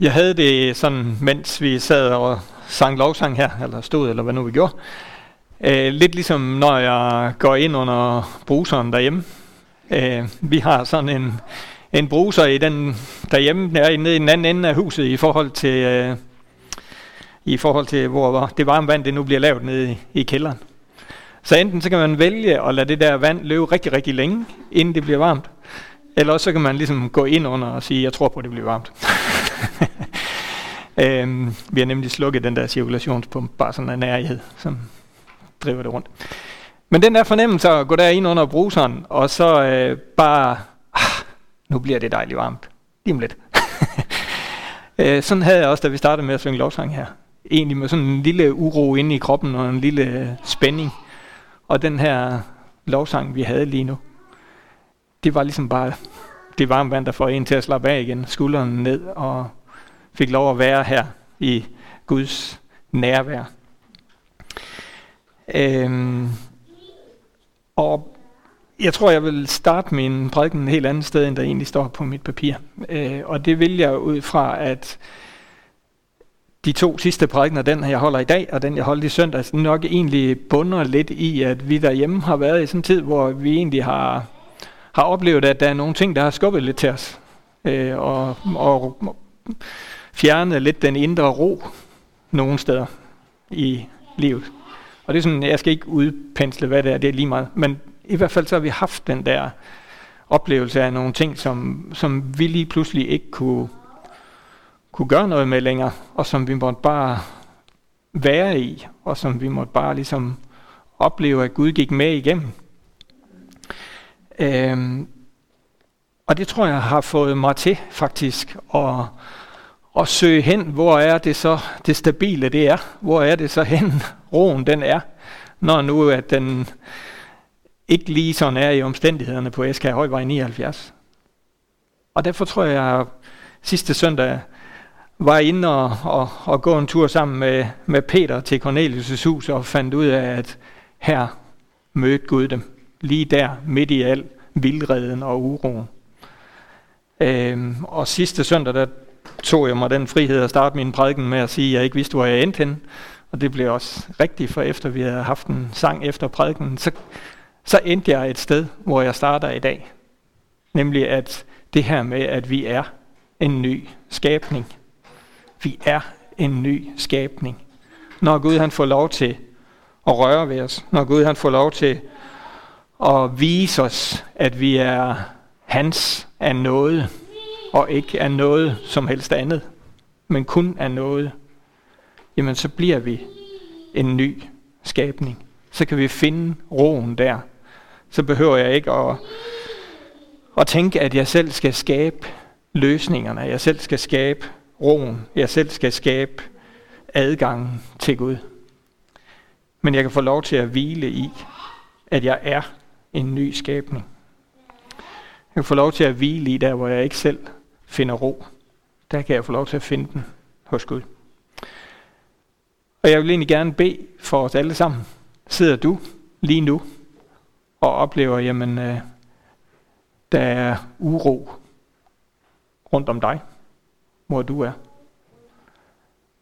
Jeg havde det sådan, mens vi sad og sang lovsang her, eller stod, eller hvad nu vi gjorde. Øh, lidt ligesom når jeg går ind under bruseren derhjemme. Øh, vi har sådan en, en bruser i den derhjemme, der er nede i den anden ende af huset i forhold til, øh, i forhold til hvor det varme vand det nu bliver lavet nede i, i kælderen. Så enten så kan man vælge at lade det der vand løbe rigtig, rigtig længe, inden det bliver varmt. Eller også så kan man ligesom gå ind under og sige, jeg tror på, at det bliver varmt. øhm, vi har nemlig slukket den der cirkulationspumpe, bare sådan en nærhed, som driver det rundt. Men den der fornemmelse at gå der ind under bruseren, og så øh, bare, ah, nu bliver det dejligt varmt. Lige om lidt. øh, sådan havde jeg også, da vi startede med at synge lovsang her. Egentlig med sådan en lille uro inde i kroppen og en lille øh, spænding. Og den her lovsang, vi havde lige nu, det var ligesom bare det varme vand, der får en til at slappe af igen, skuldrene ned, og fik lov at være her i Guds nærvær. Øhm, og jeg tror, jeg vil starte min prædiken et helt andet sted, end der egentlig står på mit papir. Øh, og det vil jeg ud fra, at de to sidste prædikener, den jeg holder i dag, og den jeg holdt i søndags, nok egentlig bunder lidt i, at vi derhjemme har været i sådan en tid, hvor vi egentlig har har oplevet, at der er nogle ting, der har skubbet lidt til os. Øh, og, og fjernet lidt den indre ro nogle steder i livet. Og det er sådan, jeg skal ikke udpensle, hvad det er, det er lige meget. Men i hvert fald så har vi haft den der oplevelse af nogle ting, som, som vi lige pludselig ikke kunne, kunne gøre noget med længere, og som vi måtte bare være i, og som vi måtte bare ligesom opleve, at Gud gik med igennem. Øhm, og det tror jeg har fået mig til faktisk at, at søge hen, hvor er det så det stabile det er. Hvor er det så hen, roen den er, når nu at den ikke lige sådan er i omstændighederne på SK Højvej 79. Og derfor tror jeg, at sidste søndag var inde og, og, og gå en tur sammen med, med Peter til Cornelius' hus og fandt ud af, at her mødte Gud dem lige der midt i al vildreden og uroen. Øhm, og sidste søndag, der tog jeg mig den frihed at starte min prædiken med at sige, at jeg ikke vidste, hvor jeg endte henne. Og det blev også rigtigt, for efter vi havde haft en sang efter prædiken, så, så endte jeg et sted, hvor jeg starter i dag. Nemlig at det her med, at vi er en ny skabning. Vi er en ny skabning. Når Gud han får lov til at røre ved os, når Gud han får lov til og vise os, at vi er hans af noget, og ikke af noget som helst andet, men kun af noget, jamen så bliver vi en ny skabning. Så kan vi finde roen der. Så behøver jeg ikke at, at tænke, at jeg selv skal skabe løsningerne, jeg selv skal skabe roen, jeg selv skal skabe adgangen til Gud. Men jeg kan få lov til at hvile i, at jeg er en ny skabning. Jeg kan få lov til at hvile i der, hvor jeg ikke selv finder ro. Der kan jeg få lov til at finde den hos Gud. Og jeg vil egentlig gerne bede for os alle sammen. Sidder du lige nu og oplever, jamen, øh, der er uro rundt om dig, hvor du er,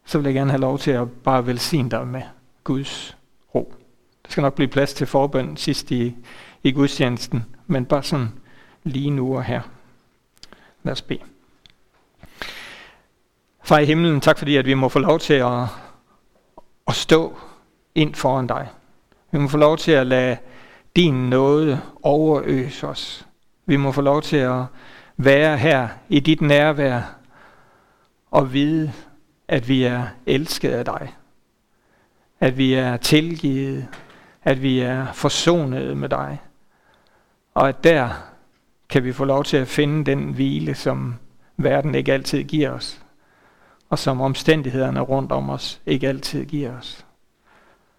så vil jeg gerne have lov til at bare velsigne dig med Guds ro. Der skal nok blive plads til forbøn sidst i, i gudstjenesten, men bare sådan lige nu og her. Lad os bede. Far i himlen, tak fordi at vi må få lov til at, at stå ind foran dig. Vi må få lov til at lade din nåde overøse os. Vi må få lov til at være her i dit nærvær og vide, at vi er elsket af dig. At vi er tilgivet. At vi er forsonet med dig. Og at der kan vi få lov til at finde den hvile, som verden ikke altid giver os, og som omstændighederne rundt om os ikke altid giver os.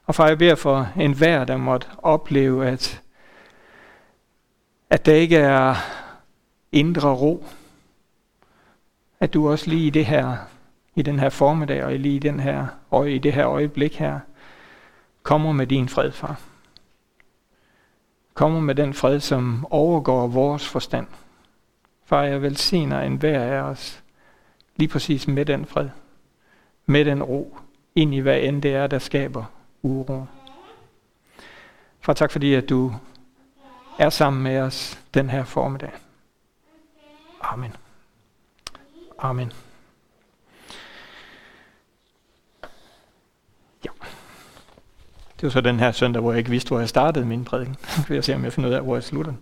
Og far, jeg beder for enhver, der måtte opleve, at, at der ikke er indre ro, at du også lige i det her, i den her formiddag og lige i, den her, og i det her øjeblik her, kommer med din fred, far kommer med den fred, som overgår vores forstand. Far, jeg velsigner hver af os lige præcis med den fred, med den ro, ind i hvad end det er, der skaber uro. Far, tak fordi, at du er sammen med os den her formiddag. Amen. Amen. Det var så den her søndag, hvor jeg ikke vidste, hvor jeg startede min prædiken. Så vil jeg se, om jeg finder ud af, hvor jeg slutter den.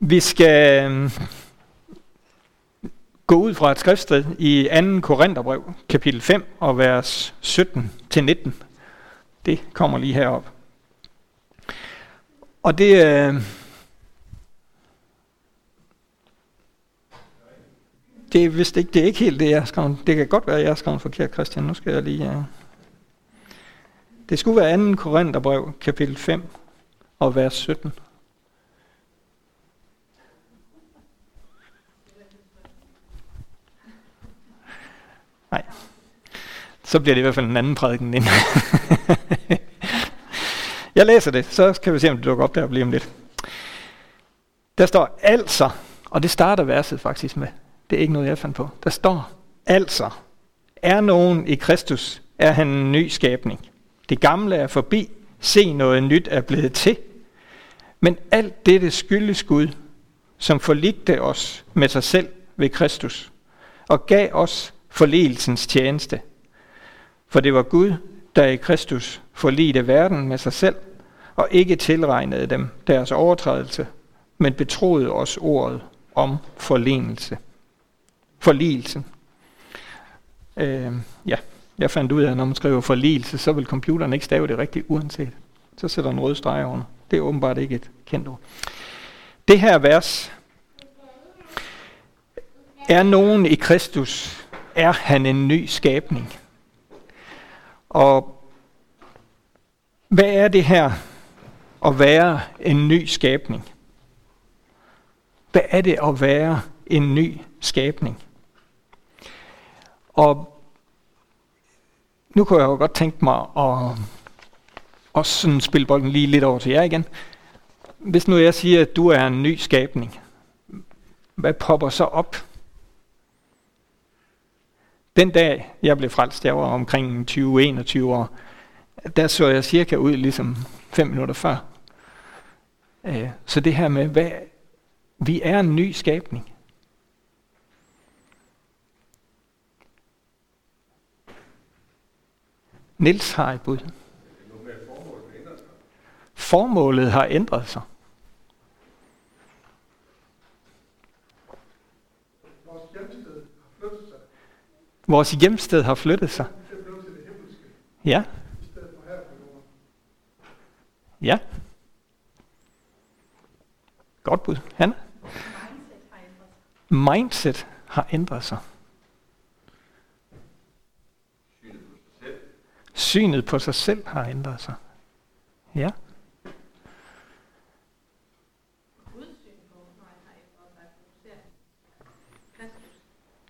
Vi skal øhm, gå ud fra et skriftsted i 2. Korintherbrev, kapitel 5 og vers 17-19. Det kommer lige herop. Og det, øh, det er vist ikke, det er ikke helt det, jeg har skrevet. Det kan godt være, jeg har skrevet forkert, Christian. Nu skal jeg lige... Uh... Det skulle være 2. Korintherbrev, kapitel 5 og vers 17. Nej. Så bliver det i hvert fald en anden prædiken ind. jeg læser det, så kan vi se, om det dukker op der og om lidt. Der står altså, og det starter verset faktisk med. Det er ikke noget, jeg fandt på. Der står, altså, er nogen i Kristus, er han en ny skabning. Det gamle er forbi, se noget nyt er blevet til. Men alt dette skyldes Gud, som forligte os med sig selv ved Kristus, og gav os forligelsens tjeneste. For det var Gud, der i Kristus forligte verden med sig selv, og ikke tilregnede dem deres overtrædelse, men betroede os ordet om forlignelse forligelsen. Øh, ja, jeg fandt ud af, at når man skriver forligelse, så vil computeren ikke stave det rigtigt uanset. Så sætter den rød streg under. Det er åbenbart ikke et kendt ord. Det her vers, er nogen i Kristus, er han en ny skabning. Og hvad er det her at være en ny skabning? Hvad er det at være en ny skabning? Og nu kunne jeg jo godt tænke mig at også sådan spille bolden lige lidt over til jer igen. Hvis nu jeg siger, at du er en ny skabning, hvad popper så op? Den dag, jeg blev frelst, jeg var omkring 20-21 år, der så jeg cirka ud ligesom fem minutter før. Øh, så det her med, hvad, vi er en ny skabning. Nils har et bud. Formålet har ændret sig. Vores hjemsted har flyttet sig. Ja. Ja. Godt bud. Hanna? Mindset har ændret sig. Synet på sig selv har ændret sig. Ja.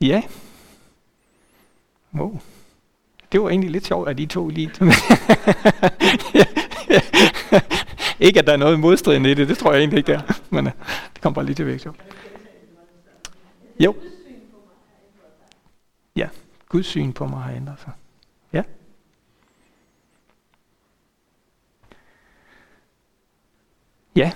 Ja. Wow. Det var egentlig lidt sjovt, at de to lige... ikke, at der er noget modstridende i det, det tror jeg egentlig ikke, der. Men uh, det kom bare lige til væk. Jo. Ja, Guds syn på mig har ændret sig. Ja. Ja.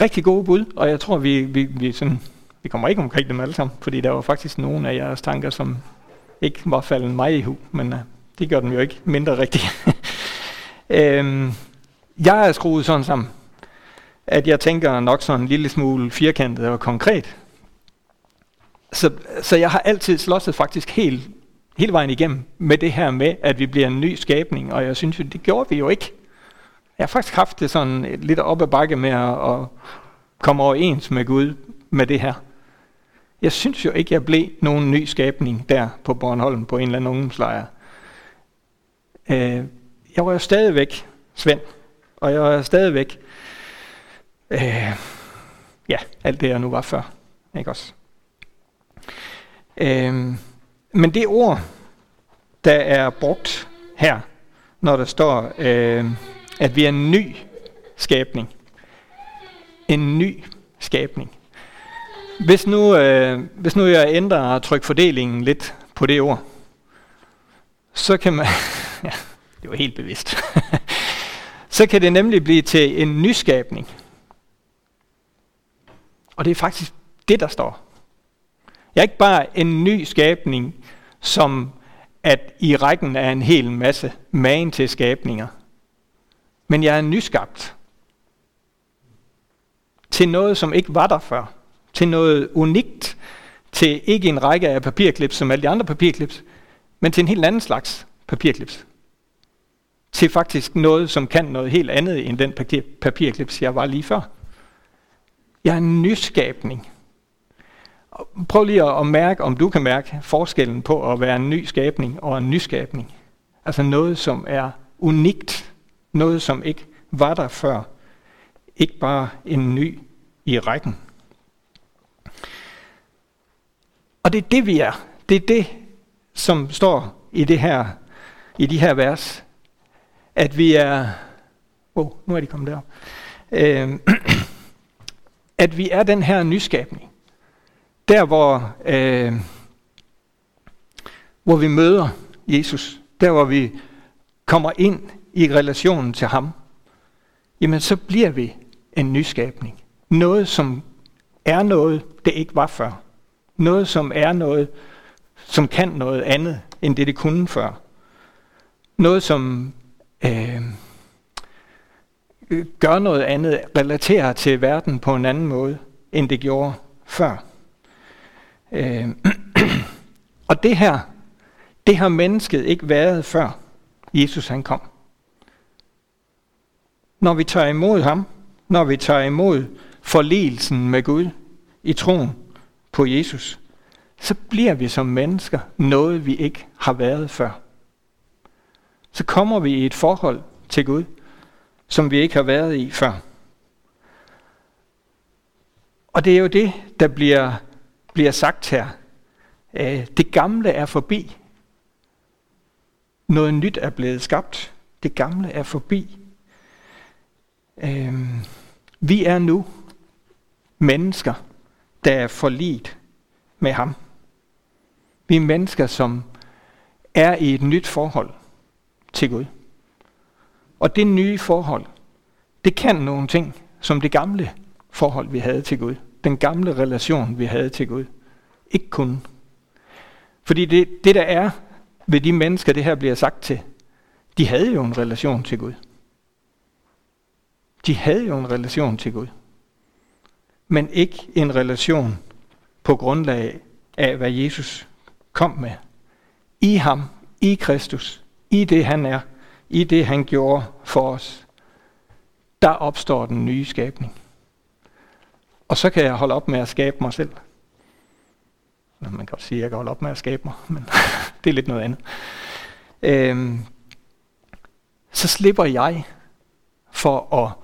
Rigtig gode bud, og jeg tror, vi, vi, vi, sådan, vi kommer ikke omkring dem alle sammen, fordi der var faktisk nogle af jeres tanker, som ikke var faldet mig i hu, men uh, det gør dem jo ikke mindre rigtige. øhm, jeg er skruet sådan sammen, at jeg tænker nok sådan en lille smule firkantet og konkret. Så, så jeg har altid slåsset faktisk helt, hele vejen igennem med det her med, at vi bliver en ny skabning, og jeg synes jo, det gjorde vi jo ikke. Jeg har faktisk haft det sådan lidt op ad bakke med at, at komme overens med Gud med det her. Jeg synes jo ikke, jeg blev nogen ny skabning der på Bornholm på en eller anden ungdomslejr. Øh, jeg var jo stadigvæk Svend, og jeg var stadigvæk øh, ja, alt det, jeg nu var før. Ikke også? Øh, men det ord, der er brugt her, når der står, øh, at vi er en ny skabning. En ny skabning. Hvis nu, øh, hvis nu jeg ændrer trykfordelingen lidt på det ord, så kan man, ja, det var helt bevidst, så kan det nemlig blive til en nyskabning. Og det er faktisk det, der står. Jeg er ikke bare en ny skabning, som at i rækken er en hel masse magen til skabninger. Men jeg er nyskabt. Til noget, som ikke var der før. Til noget unikt. Til ikke en række af papirklips som alle de andre papirklips, men til en helt anden slags papirklips. Til faktisk noget, som kan noget helt andet end den papirklips, jeg var lige før. Jeg er en nyskabning. Prøv lige at mærke, om du kan mærke forskellen på at være en ny skabning og en nyskabning. Altså noget, som er unikt. Noget, som ikke var der før. Ikke bare en ny i rækken. Og det er det, vi er. Det er det, som står i, det her, i de her vers. At vi er... Oh, nu er de kommet derop. Øh, at vi er den her nyskabning. Der hvor, øh, hvor vi møder Jesus, der hvor vi kommer ind i relationen til ham, jamen så bliver vi en nyskabning. Noget, som er noget, det ikke var før. Noget, som er noget, som kan noget andet, end det det kunne før. Noget, som øh, gør noget andet, relaterer til verden på en anden måde, end det gjorde før. Øh, og det her, det har mennesket ikke været før Jesus han kom. Når vi tager imod ham, når vi tager imod forligelsen med Gud i troen på Jesus, så bliver vi som mennesker noget, vi ikke har været før. Så kommer vi i et forhold til Gud, som vi ikke har været i før. Og det er jo det, der bliver, bliver sagt her. Øh, det gamle er forbi. Noget nyt er blevet skabt. Det gamle er forbi. Øh, vi er nu mennesker, der er forlit med ham. Vi er mennesker, som er i et nyt forhold til Gud. Og det nye forhold, det kan nogle ting, som det gamle forhold, vi havde til Gud. Den gamle relation, vi havde til Gud. Ikke kun. Fordi det, det der er ved de mennesker, det her bliver sagt til, de havde jo en relation til Gud. De havde jo en relation til Gud. Men ikke en relation på grundlag af, hvad Jesus kom med. I ham, i Kristus, i det han er, i det han gjorde for os, der opstår den nye skabning. Og så kan jeg holde op med at skabe mig selv. Man kan godt sige, at jeg kan holde op med at skabe mig, men det er lidt noget andet. Øhm, så slipper jeg for at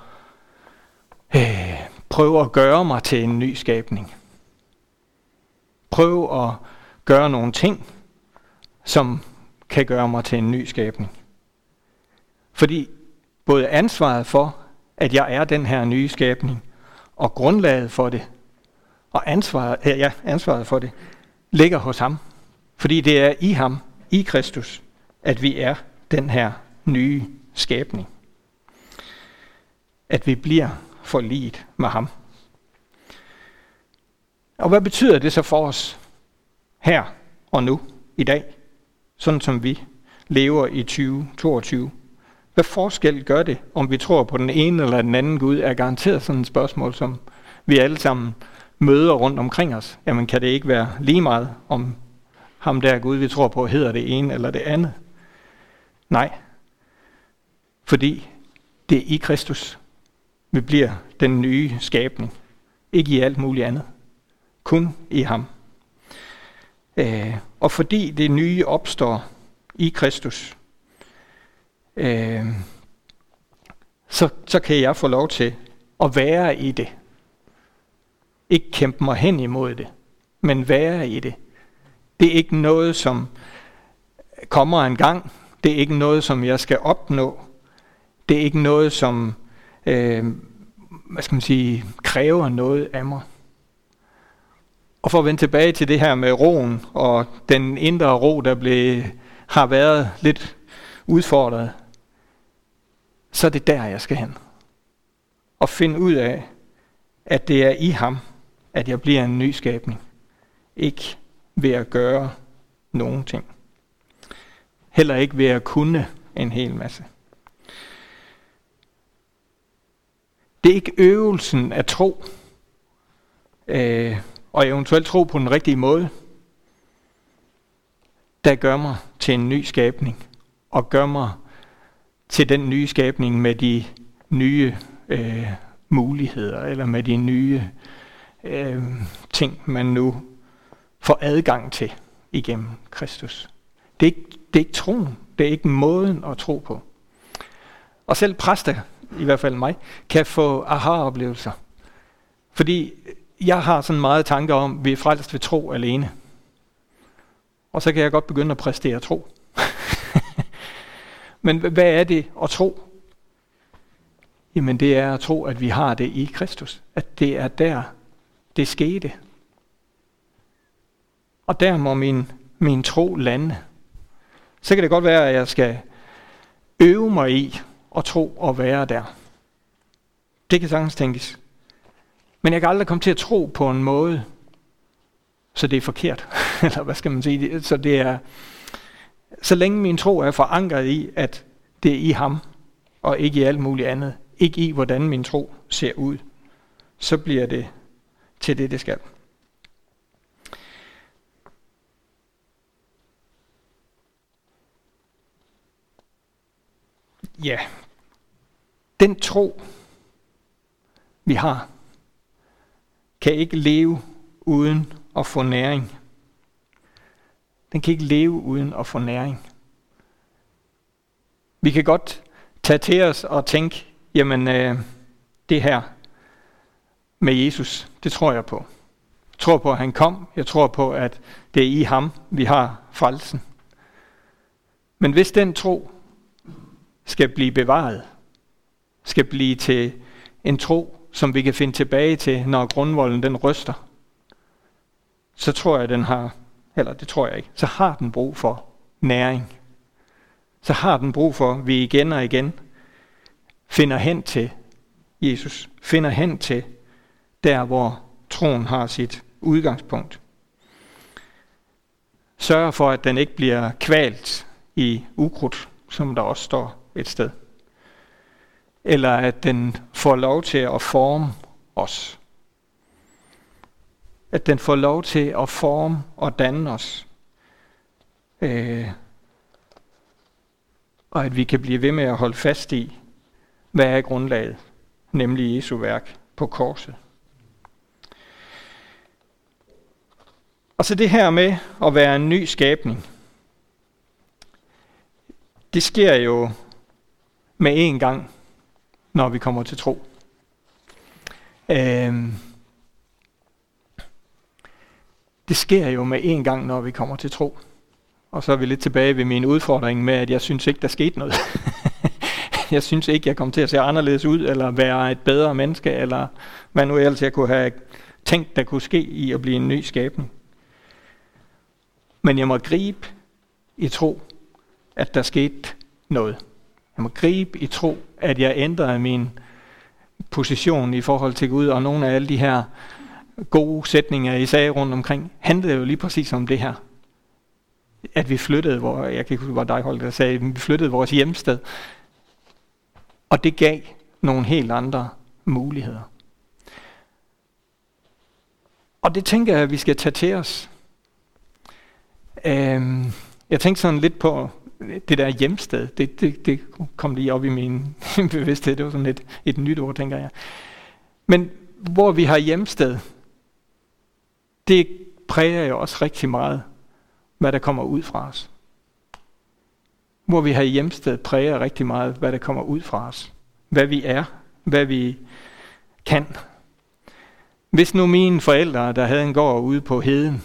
øh, prøve at gøre mig til en ny skabning. Prøv at gøre nogle ting, som kan gøre mig til en ny skabning. Fordi både ansvaret for, at jeg er den her nye skabning, og grundlaget for det, og ansvaret, ja, ansvaret for det, ligger hos ham. Fordi det er i ham, i Kristus, at vi er den her nye skabning. At vi bliver forliget med ham. Og hvad betyder det så for os her og nu, i dag, sådan som vi lever i 2022? Hvad forskel gør det, om vi tror på den ene eller den anden Gud, er garanteret sådan et spørgsmål, som vi alle sammen møder rundt omkring os. Jamen kan det ikke være lige meget, om ham der Gud, vi tror på, hedder det ene eller det andet? Nej. Fordi det er i Kristus, vi bliver den nye skabning. Ikke i alt muligt andet. Kun i ham. Øh, og fordi det nye opstår i Kristus, øh, så, så kan jeg få lov til at være i det. Ikke kæmpe mig hen imod det, men være i det. Det er ikke noget, som kommer en gang. Det er ikke noget, som jeg skal opnå. Det er ikke noget, som øh, hvad skal man sige, kræver noget af mig. Og for at vende tilbage til det her med roen og den indre ro, der blev, har været lidt udfordret, så er det der, jeg skal hen. Og finde ud af, at det er i ham, at jeg bliver en ny skabning. Ikke ved at gøre nogen ting. Heller ikke ved at kunne en hel masse. Det er ikke øvelsen af tro, øh, og eventuelt tro på den rigtige måde, der gør mig til en ny skabning, og gør mig til den nye skabning med de nye øh, muligheder, eller med de nye øh, ting, man nu får adgang til igennem Kristus. Det er, ikke, det er ikke troen, det er ikke måden at tro på. Og selv præster, i hvert fald mig, kan få aha-oplevelser. Fordi jeg har sådan meget tanker om, at vi er frelst ved tro alene. Og så kan jeg godt begynde at præstere tro. Men hvad er det at tro? Jamen det er at tro, at vi har det i Kristus. At det er der, det skete. Og der må min, min tro lande. Så kan det godt være, at jeg skal øve mig i og tro og være der. Det kan sagtens tænkes. Men jeg kan aldrig komme til at tro på en måde, så det er forkert. Eller hvad skal man sige? Så det er, så længe min tro er forankret i, at det er i ham, og ikke i alt muligt andet, ikke i hvordan min tro ser ud, så bliver det til det, det skal. Ja, den tro, vi har, kan ikke leve uden at få næring. Den kan ikke leve uden at få næring. Vi kan godt tage til os og tænke, jamen øh, det her med Jesus, det tror jeg på. Jeg tror på, at han kom. Jeg tror på, at det er i ham, vi har frelsen. Men hvis den tro skal blive bevaret, skal blive til en tro, som vi kan finde tilbage til, når grundvolden den ryster, så tror jeg, den har, eller det tror jeg ikke, så har den brug for næring. Så har den brug for, at vi igen og igen finder hen til Jesus, finder hen til der, hvor troen har sit udgangspunkt. Sørg for, at den ikke bliver kvalt i ukrudt, som der også står et sted. Eller at den får lov til at forme os. At den får lov til at forme og danne os. Øh, og at vi kan blive ved med at holde fast i, hvad er grundlaget, nemlig Jesu værk på korset. Og så det her med at være en ny skabning. Det sker jo med én gang, når vi kommer til tro. Øhm, det sker jo med én gang, når vi kommer til tro. Og så er vi lidt tilbage ved min udfordring med, at jeg synes ikke, der skete noget. jeg synes ikke, jeg kom til at se anderledes ud, eller være et bedre menneske, eller hvad nu ellers jeg kunne have tænkt, der kunne ske i at blive en ny skabning. Men jeg må gribe i tro, at der skete noget. Jeg må gribe i tro, at jeg ændrede min position i forhold til Gud, og nogle af alle de her gode sætninger, I sagde rundt omkring, handlede jo lige præcis om det her. At vi flyttede, hvor, jeg kan ikke huske, hvor dig holdt, der sagde, vi flyttede vores hjemsted. Og det gav nogle helt andre muligheder. Og det tænker jeg, at vi skal tage til os. Øhm, jeg tænkte sådan lidt på det der hjemsted. Det, det, det kom lige op i min bevidsthed. Det var sådan et, et nyt ord, tænker jeg. Men hvor vi har hjemsted, det præger jo også rigtig meget, hvad der kommer ud fra os. Hvor vi har hjemsted, præger rigtig meget, hvad der kommer ud fra os. Hvad vi er, hvad vi kan. Hvis nu mine forældre, der havde en gård ude på heden,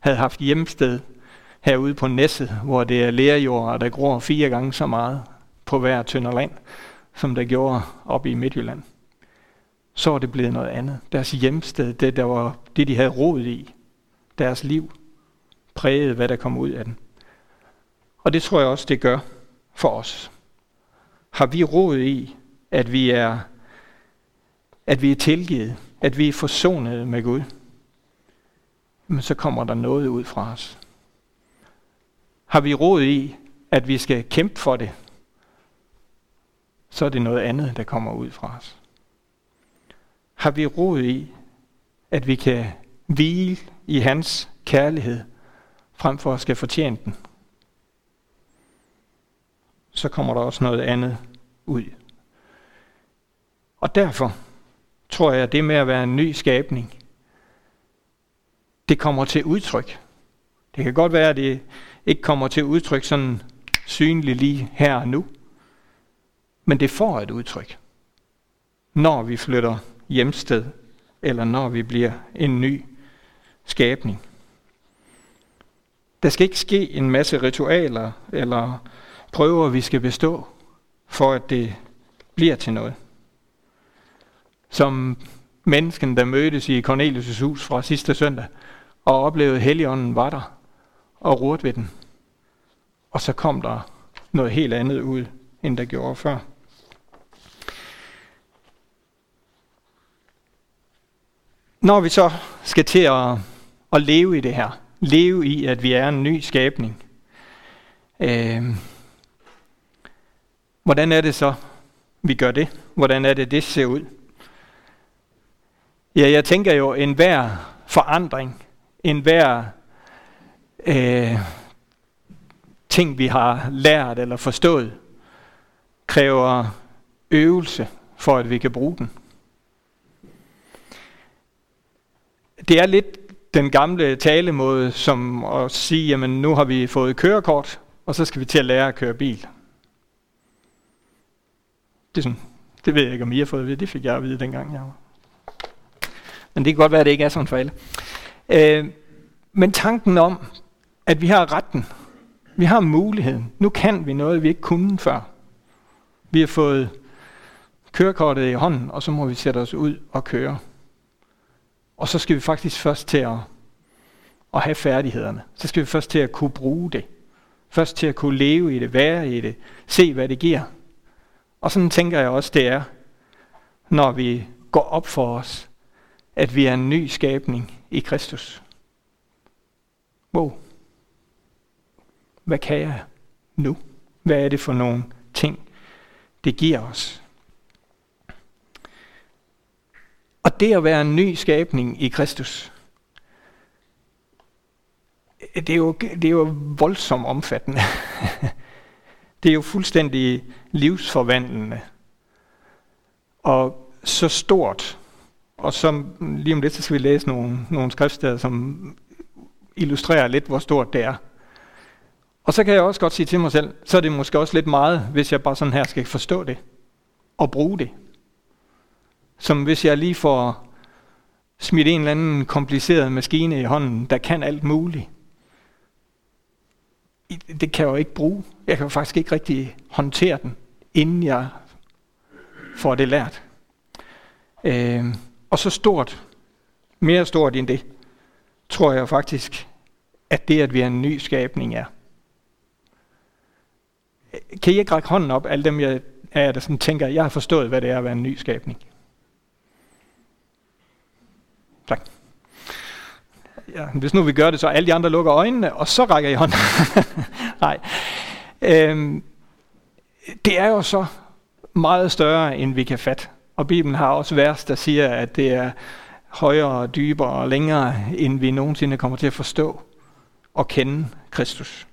havde haft hjemsted herude på Næsset, hvor det er lærjord, der gror fire gange så meget på hver tønder land, som der gjorde oppe i Midtjylland, så er det blevet noget andet. Deres hjemsted, det, der var, det de havde rod i, deres liv prægede, hvad der kom ud af den. Og det tror jeg også, det gør for os. Har vi råd i, at vi er, at vi er tilgivet, at vi er forsonet med Gud, men så kommer der noget ud fra os. Har vi råd i, at vi skal kæmpe for det, så er det noget andet, der kommer ud fra os. Har vi råd i, at vi kan hvile i hans kærlighed, frem for at skal fortjene den, så kommer der også noget andet ud. Og derfor tror jeg, at det med at være en ny skabning, det kommer til udtryk. Det kan godt være, at det ikke kommer til udtryk sådan synligt lige her og nu, men det får et udtryk, når vi flytter hjemsted, eller når vi bliver en ny skabning. Der skal ikke ske en masse ritualer eller prøver, vi skal bestå, for at det bliver til noget. Som mennesken, der mødtes i Cornelius' hus fra sidste søndag, og oplevede, at Helligånden var der og rurte ved den. Og så kom der noget helt andet ud, end der gjorde før. Når vi så skal til at, at leve i det her, leve i, at vi er en ny skabning, øh, hvordan er det så, vi gør det? Hvordan er det, det ser ud? Ja, jeg tænker jo, en hver forandring, en hver øh, ting, vi har lært eller forstået, kræver øvelse for, at vi kan bruge den. Det er lidt den gamle talemåde, som at sige, jamen nu har vi fået kørekort, og så skal vi til at lære at køre bil. Det, er sådan, det ved jeg ikke, om I har fået at vide. Det fik jeg at vide, dengang jeg var. Men det kan godt være, at det ikke er sådan for alle. Øh, men tanken om, at vi har retten, vi har muligheden. Nu kan vi noget, vi ikke kunne før. Vi har fået kørekortet i hånden, og så må vi sætte os ud og køre. Og så skal vi faktisk først til at, at have færdighederne. Så skal vi først til at kunne bruge det. Først til at kunne leve i det, være i det, se hvad det giver. Og sådan tænker jeg også, det er, når vi går op for os, at vi er en ny skabning i Kristus. Wow. Hvad kan jeg nu? Hvad er det for nogle ting, det giver os? Og det at være en ny skabning i Kristus, det er jo, det er jo voldsomt omfattende. det er jo fuldstændig livsforvandlende. Og så stort. Og som lige om lidt, så skal vi læse nogle, nogle skriftsteder, som illustrerer lidt, hvor stort det er. Og så kan jeg også godt sige til mig selv, så er det måske også lidt meget, hvis jeg bare sådan her skal forstå det og bruge det. Som hvis jeg lige får smidt en eller anden kompliceret maskine i hånden, der kan alt muligt. Det kan jeg jo ikke bruge. Jeg kan jo faktisk ikke rigtig håndtere den, inden jeg får det lært. Øh, og så stort, mere stort end det, tror jeg faktisk, at det, at vi er en ny skabning er. Kan I ikke række hånden op, alle dem, jeg er, der sådan tænker, jeg har forstået, hvad det er at være en ny skabning? Tak. Ja, hvis nu vi gør det, så alle de andre lukker øjnene, og så rækker I hånden. Nej. Øhm, det er jo så meget større, end vi kan fatte. Og Bibelen har også vers, der siger, at det er højere, dybere og længere, end vi nogensinde kommer til at forstå og kende Kristus.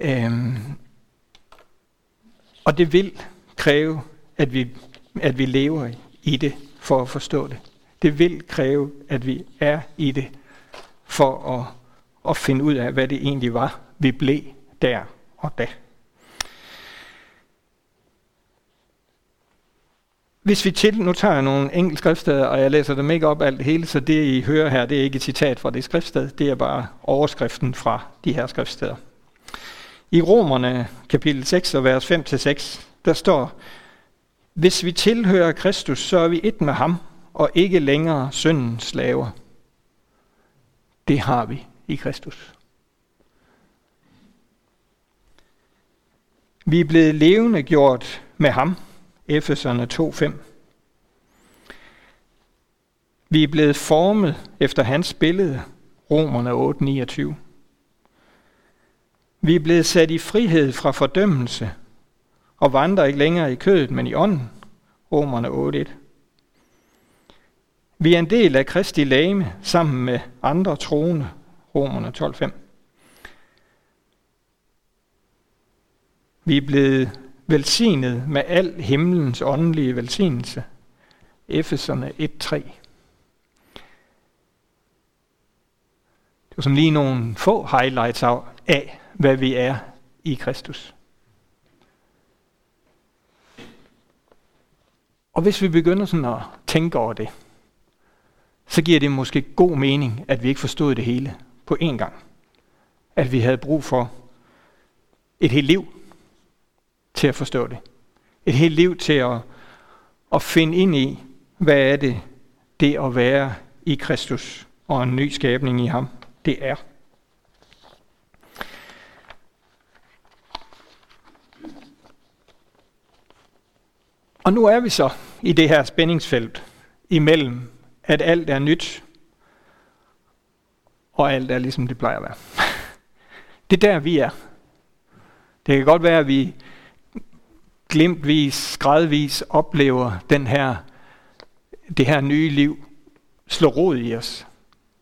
Øhm, og det vil kræve, at vi, at vi lever i det for at forstå det. Det vil kræve, at vi er i det for at, at finde ud af, hvad det egentlig var, vi blev der og da. Hvis vi til, nu tager jeg nogle enkelte skriftsteder, og jeg læser dem ikke op alt hele, så det I hører her, det er ikke et citat fra det skriftsted, det er bare overskriften fra de her skriftsteder. I Romerne kapitel 6 og vers 5-6, der står, Hvis vi tilhører Kristus, så er vi et med ham, og ikke længere syndens slaver. det har vi i Kristus. Vi er blevet levende gjort med ham, Efeserne 2.5. Vi er blevet formet efter hans billede, Romerne 8.29. Vi er blevet sat i frihed fra fordømmelse og vandrer ikke længere i kødet, men i ånden, Romerne 8.1. Vi er en del af Kristi lame sammen med andre troende, Romerne 12.5. Vi er blevet velsignet med al himlens åndelige velsignelse. Efeserne 1.3. Det var som lige nogle få highlights af, hvad vi er i Kristus. Og hvis vi begynder sådan at tænke over det, så giver det måske god mening, at vi ikke forstod det hele på én gang. At vi havde brug for et helt liv til at forstå det. Et helt liv til at, at finde ind i, hvad er det, det at være i Kristus og en ny skabning i ham, det er. Og nu er vi så i det her spændingsfelt imellem, at alt er nyt, og alt er ligesom det plejer at være. Det er der, vi er. Det kan godt være, at vi glimtvis, gradvis oplever den her, det her nye liv slå rod i os.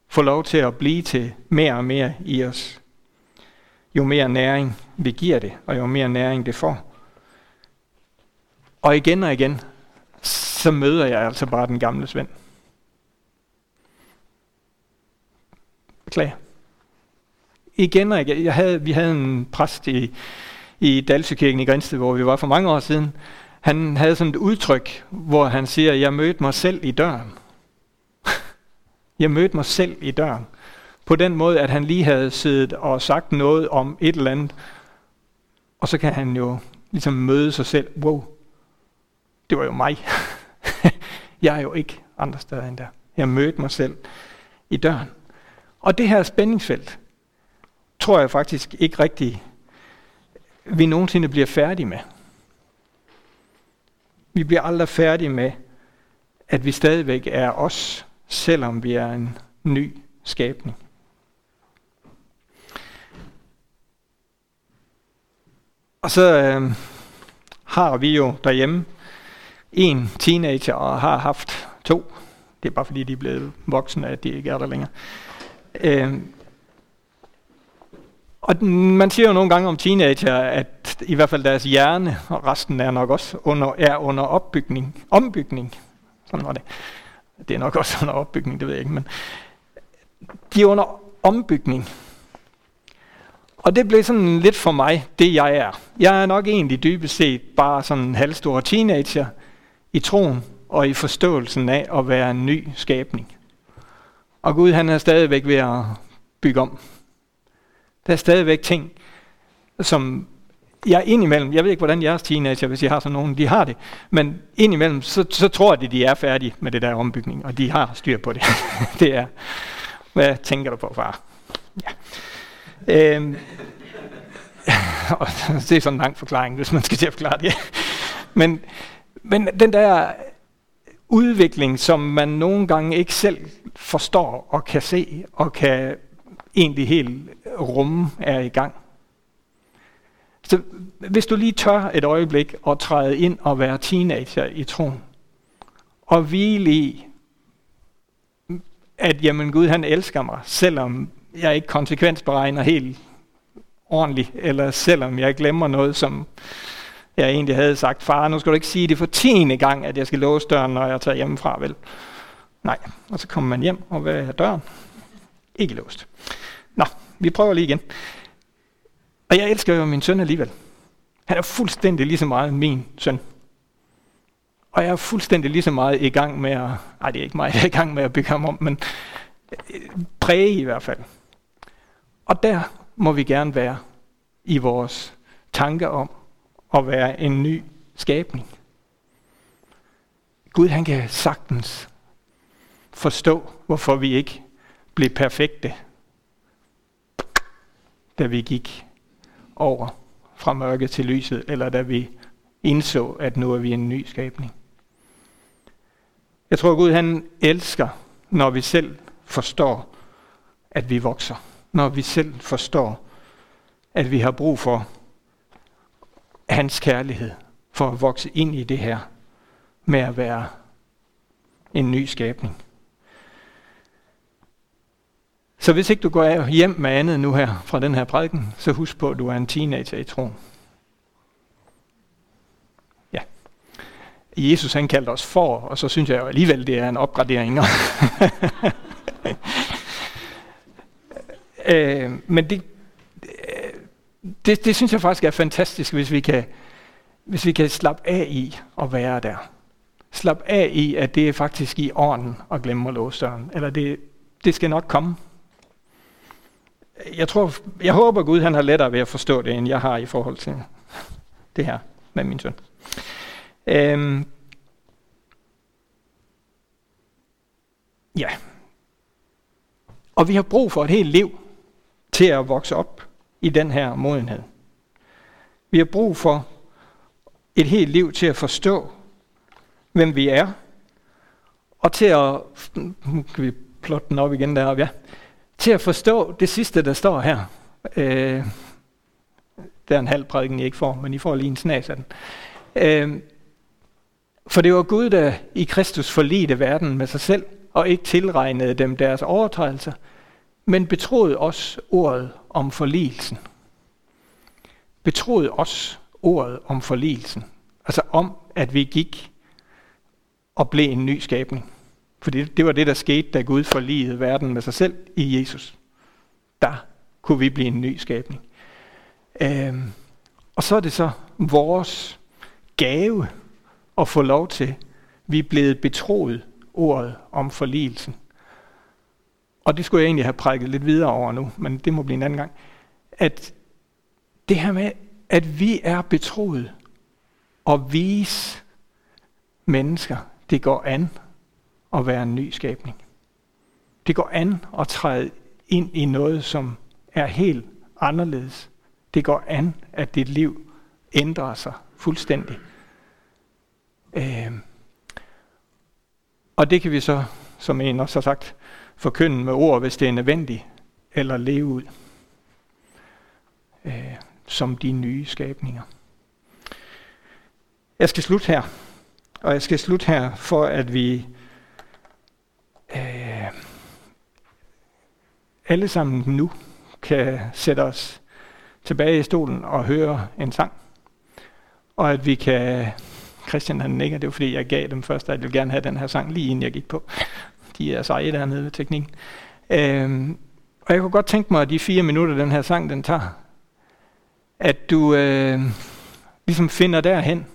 Få lov til at blive til mere og mere i os. Jo mere næring vi giver det, og jo mere næring det får. Og igen og igen, så møder jeg altså bare den gamle Svend. Beklager. Igen og igen. Jeg havde, vi havde en præst i, i Dalsøkirken i Grænsted, hvor vi var for mange år siden. Han havde sådan et udtryk, hvor han siger, jeg mødte mig selv i døren. jeg mødte mig selv i døren. På den måde, at han lige havde siddet og sagt noget om et eller andet, og så kan han jo ligesom møde sig selv. Wow, det var jo mig. jeg er jo ikke andre steder end der. Jeg mødte mig selv i døren. Og det her spændingsfelt, tror jeg faktisk ikke rigtig, vi nogensinde bliver færdige med. Vi bliver aldrig færdige med, at vi stadigvæk er os, selvom vi er en ny skabning. Og så øh, har vi jo derhjemme en teenager og har haft to. Det er bare fordi, de er blevet voksne, at de ikke er der længere. Øh, og man siger jo nogle gange om teenager, at i hvert fald deres hjerne, og resten er nok også under, er under opbygning, ombygning. Sådan var det. Det er nok også under opbygning, det ved jeg ikke, men de er under ombygning. Og det blev sådan lidt for mig, det jeg er. Jeg er nok egentlig dybest set bare sådan en halvstor teenager i troen og i forståelsen af at være en ny skabning. Og Gud han er stadigvæk ved at bygge om. Der er stadigvæk ting, som jeg indimellem, jeg ved ikke, hvordan jeres teenager, hvis I har sådan nogen, de har det, men indimellem, så, så tror jeg, de er færdige med det der ombygning, og de har styr på det. det er, hvad tænker du på, far? Ja. Øhm, det er sådan en lang forklaring, hvis man skal til at forklare det. Men, men den der udvikling, som man nogle gange ikke selv forstår og kan se og kan egentlig helt rumme er i gang. Så hvis du lige tør et øjeblik og træde ind og være teenager i troen, og hvile i, at jamen Gud han elsker mig, selvom jeg ikke konsekvensberegner helt ordentligt, eller selvom jeg glemmer noget, som jeg egentlig havde sagt, far, nu skal du ikke sige det for tiende gang, at jeg skal låse døren, når jeg tager hjemmefra, vel? Nej, og så kommer man hjem, og hvad er døren? Ikke låst. Nå, vi prøver lige igen. Og jeg elsker jo min søn alligevel. Han er fuldstændig lige så meget min søn. Og jeg er fuldstændig lige så meget i gang med at, nej det er ikke mig, jeg er i gang med at bygge ham om, men øh, præge i hvert fald. Og der må vi gerne være i vores tanker om at være en ny skabning. Gud han kan sagtens forstå, hvorfor vi ikke bliver perfekte da vi gik over fra mørke til lyset, eller da vi indså, at nu er vi en ny skabning. Jeg tror, Gud han elsker, når vi selv forstår, at vi vokser. Når vi selv forstår, at vi har brug for hans kærlighed, for at vokse ind i det her med at være en ny skabning. Så hvis ikke du går hjem med andet nu her fra den her prædiken, så husk på, at du er en teenager i troen. Ja. Jesus han kaldte os for, og så synes jeg jo alligevel, det er en opgradering. øh, men det, det, det synes jeg faktisk er fantastisk, hvis vi kan, hvis vi kan slappe af i at være der. Slap af i, at det er faktisk i orden at glemme at låse døren. Eller det, det skal nok komme. Jeg, tror, jeg håber, Gud han har lettere ved at forstå det, end jeg har i forhold til det her med min søn. Øhm, ja. Og vi har brug for et helt liv til at vokse op i den her modenhed. Vi har brug for et helt liv til at forstå, hvem vi er, og til at, nu kan vi plotte den op igen deroppe, ja, til at forstå det sidste, der står her. Øh, det er en halv prædiken, I ikke får, men I får lige en snas af den. Øh, for det var Gud, der i Kristus forlidte verden med sig selv, og ikke tilregnede dem deres overtrædelser, men betroede os ordet om forligelsen. Betroede os ordet om forligelsen. Altså om, at vi gik og blev en ny skabning. For det, det var det, der skete, da Gud forligede verden med sig selv i Jesus. Der kunne vi blive en ny skabning. Øhm, og så er det så vores gave at få lov til, vi er blevet betroet ordet om forligelsen. Og det skulle jeg egentlig have prækket lidt videre over nu, men det må blive en anden gang. At det her med, at vi er betroet at vise mennesker, det går an at være en ny skabning. Det går an at træde ind i noget, som er helt anderledes. Det går an, at dit liv ændrer sig fuldstændig. Øh, og det kan vi så, som en også har sagt, forkynde med ord, hvis det er nødvendigt, eller leve ud øh, som de nye skabninger. Jeg skal slutte her, og jeg skal slutte her, for at vi øh, alle sammen nu kan sætte os tilbage i stolen og høre en sang, og at vi kan Christian han nikker, det var fordi jeg gav dem først, at jeg ville gerne have den her sang lige inden jeg gik på de er seje dernede ved teknikken. Øhm, og jeg kunne godt tænke mig, at de fire minutter, den her sang, den tager, at du øh, ligesom finder derhen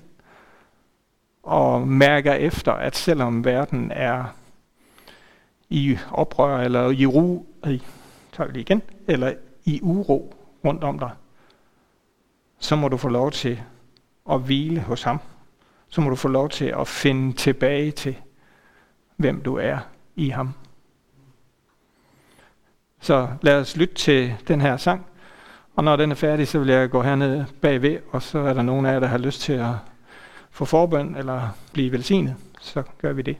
og mærker efter, at selvom verden er i oprør, eller i ro, øh, tager lige igen, eller i uro rundt om dig, så må du få lov til at hvile hos ham. Så må du få lov til at finde tilbage til, hvem du er i ham. Så lad os lytte til den her sang, og når den er færdig, så vil jeg gå herned bagved, og så er der nogen af jer, der har lyst til at få forbøn eller blive velsignet, så gør vi det.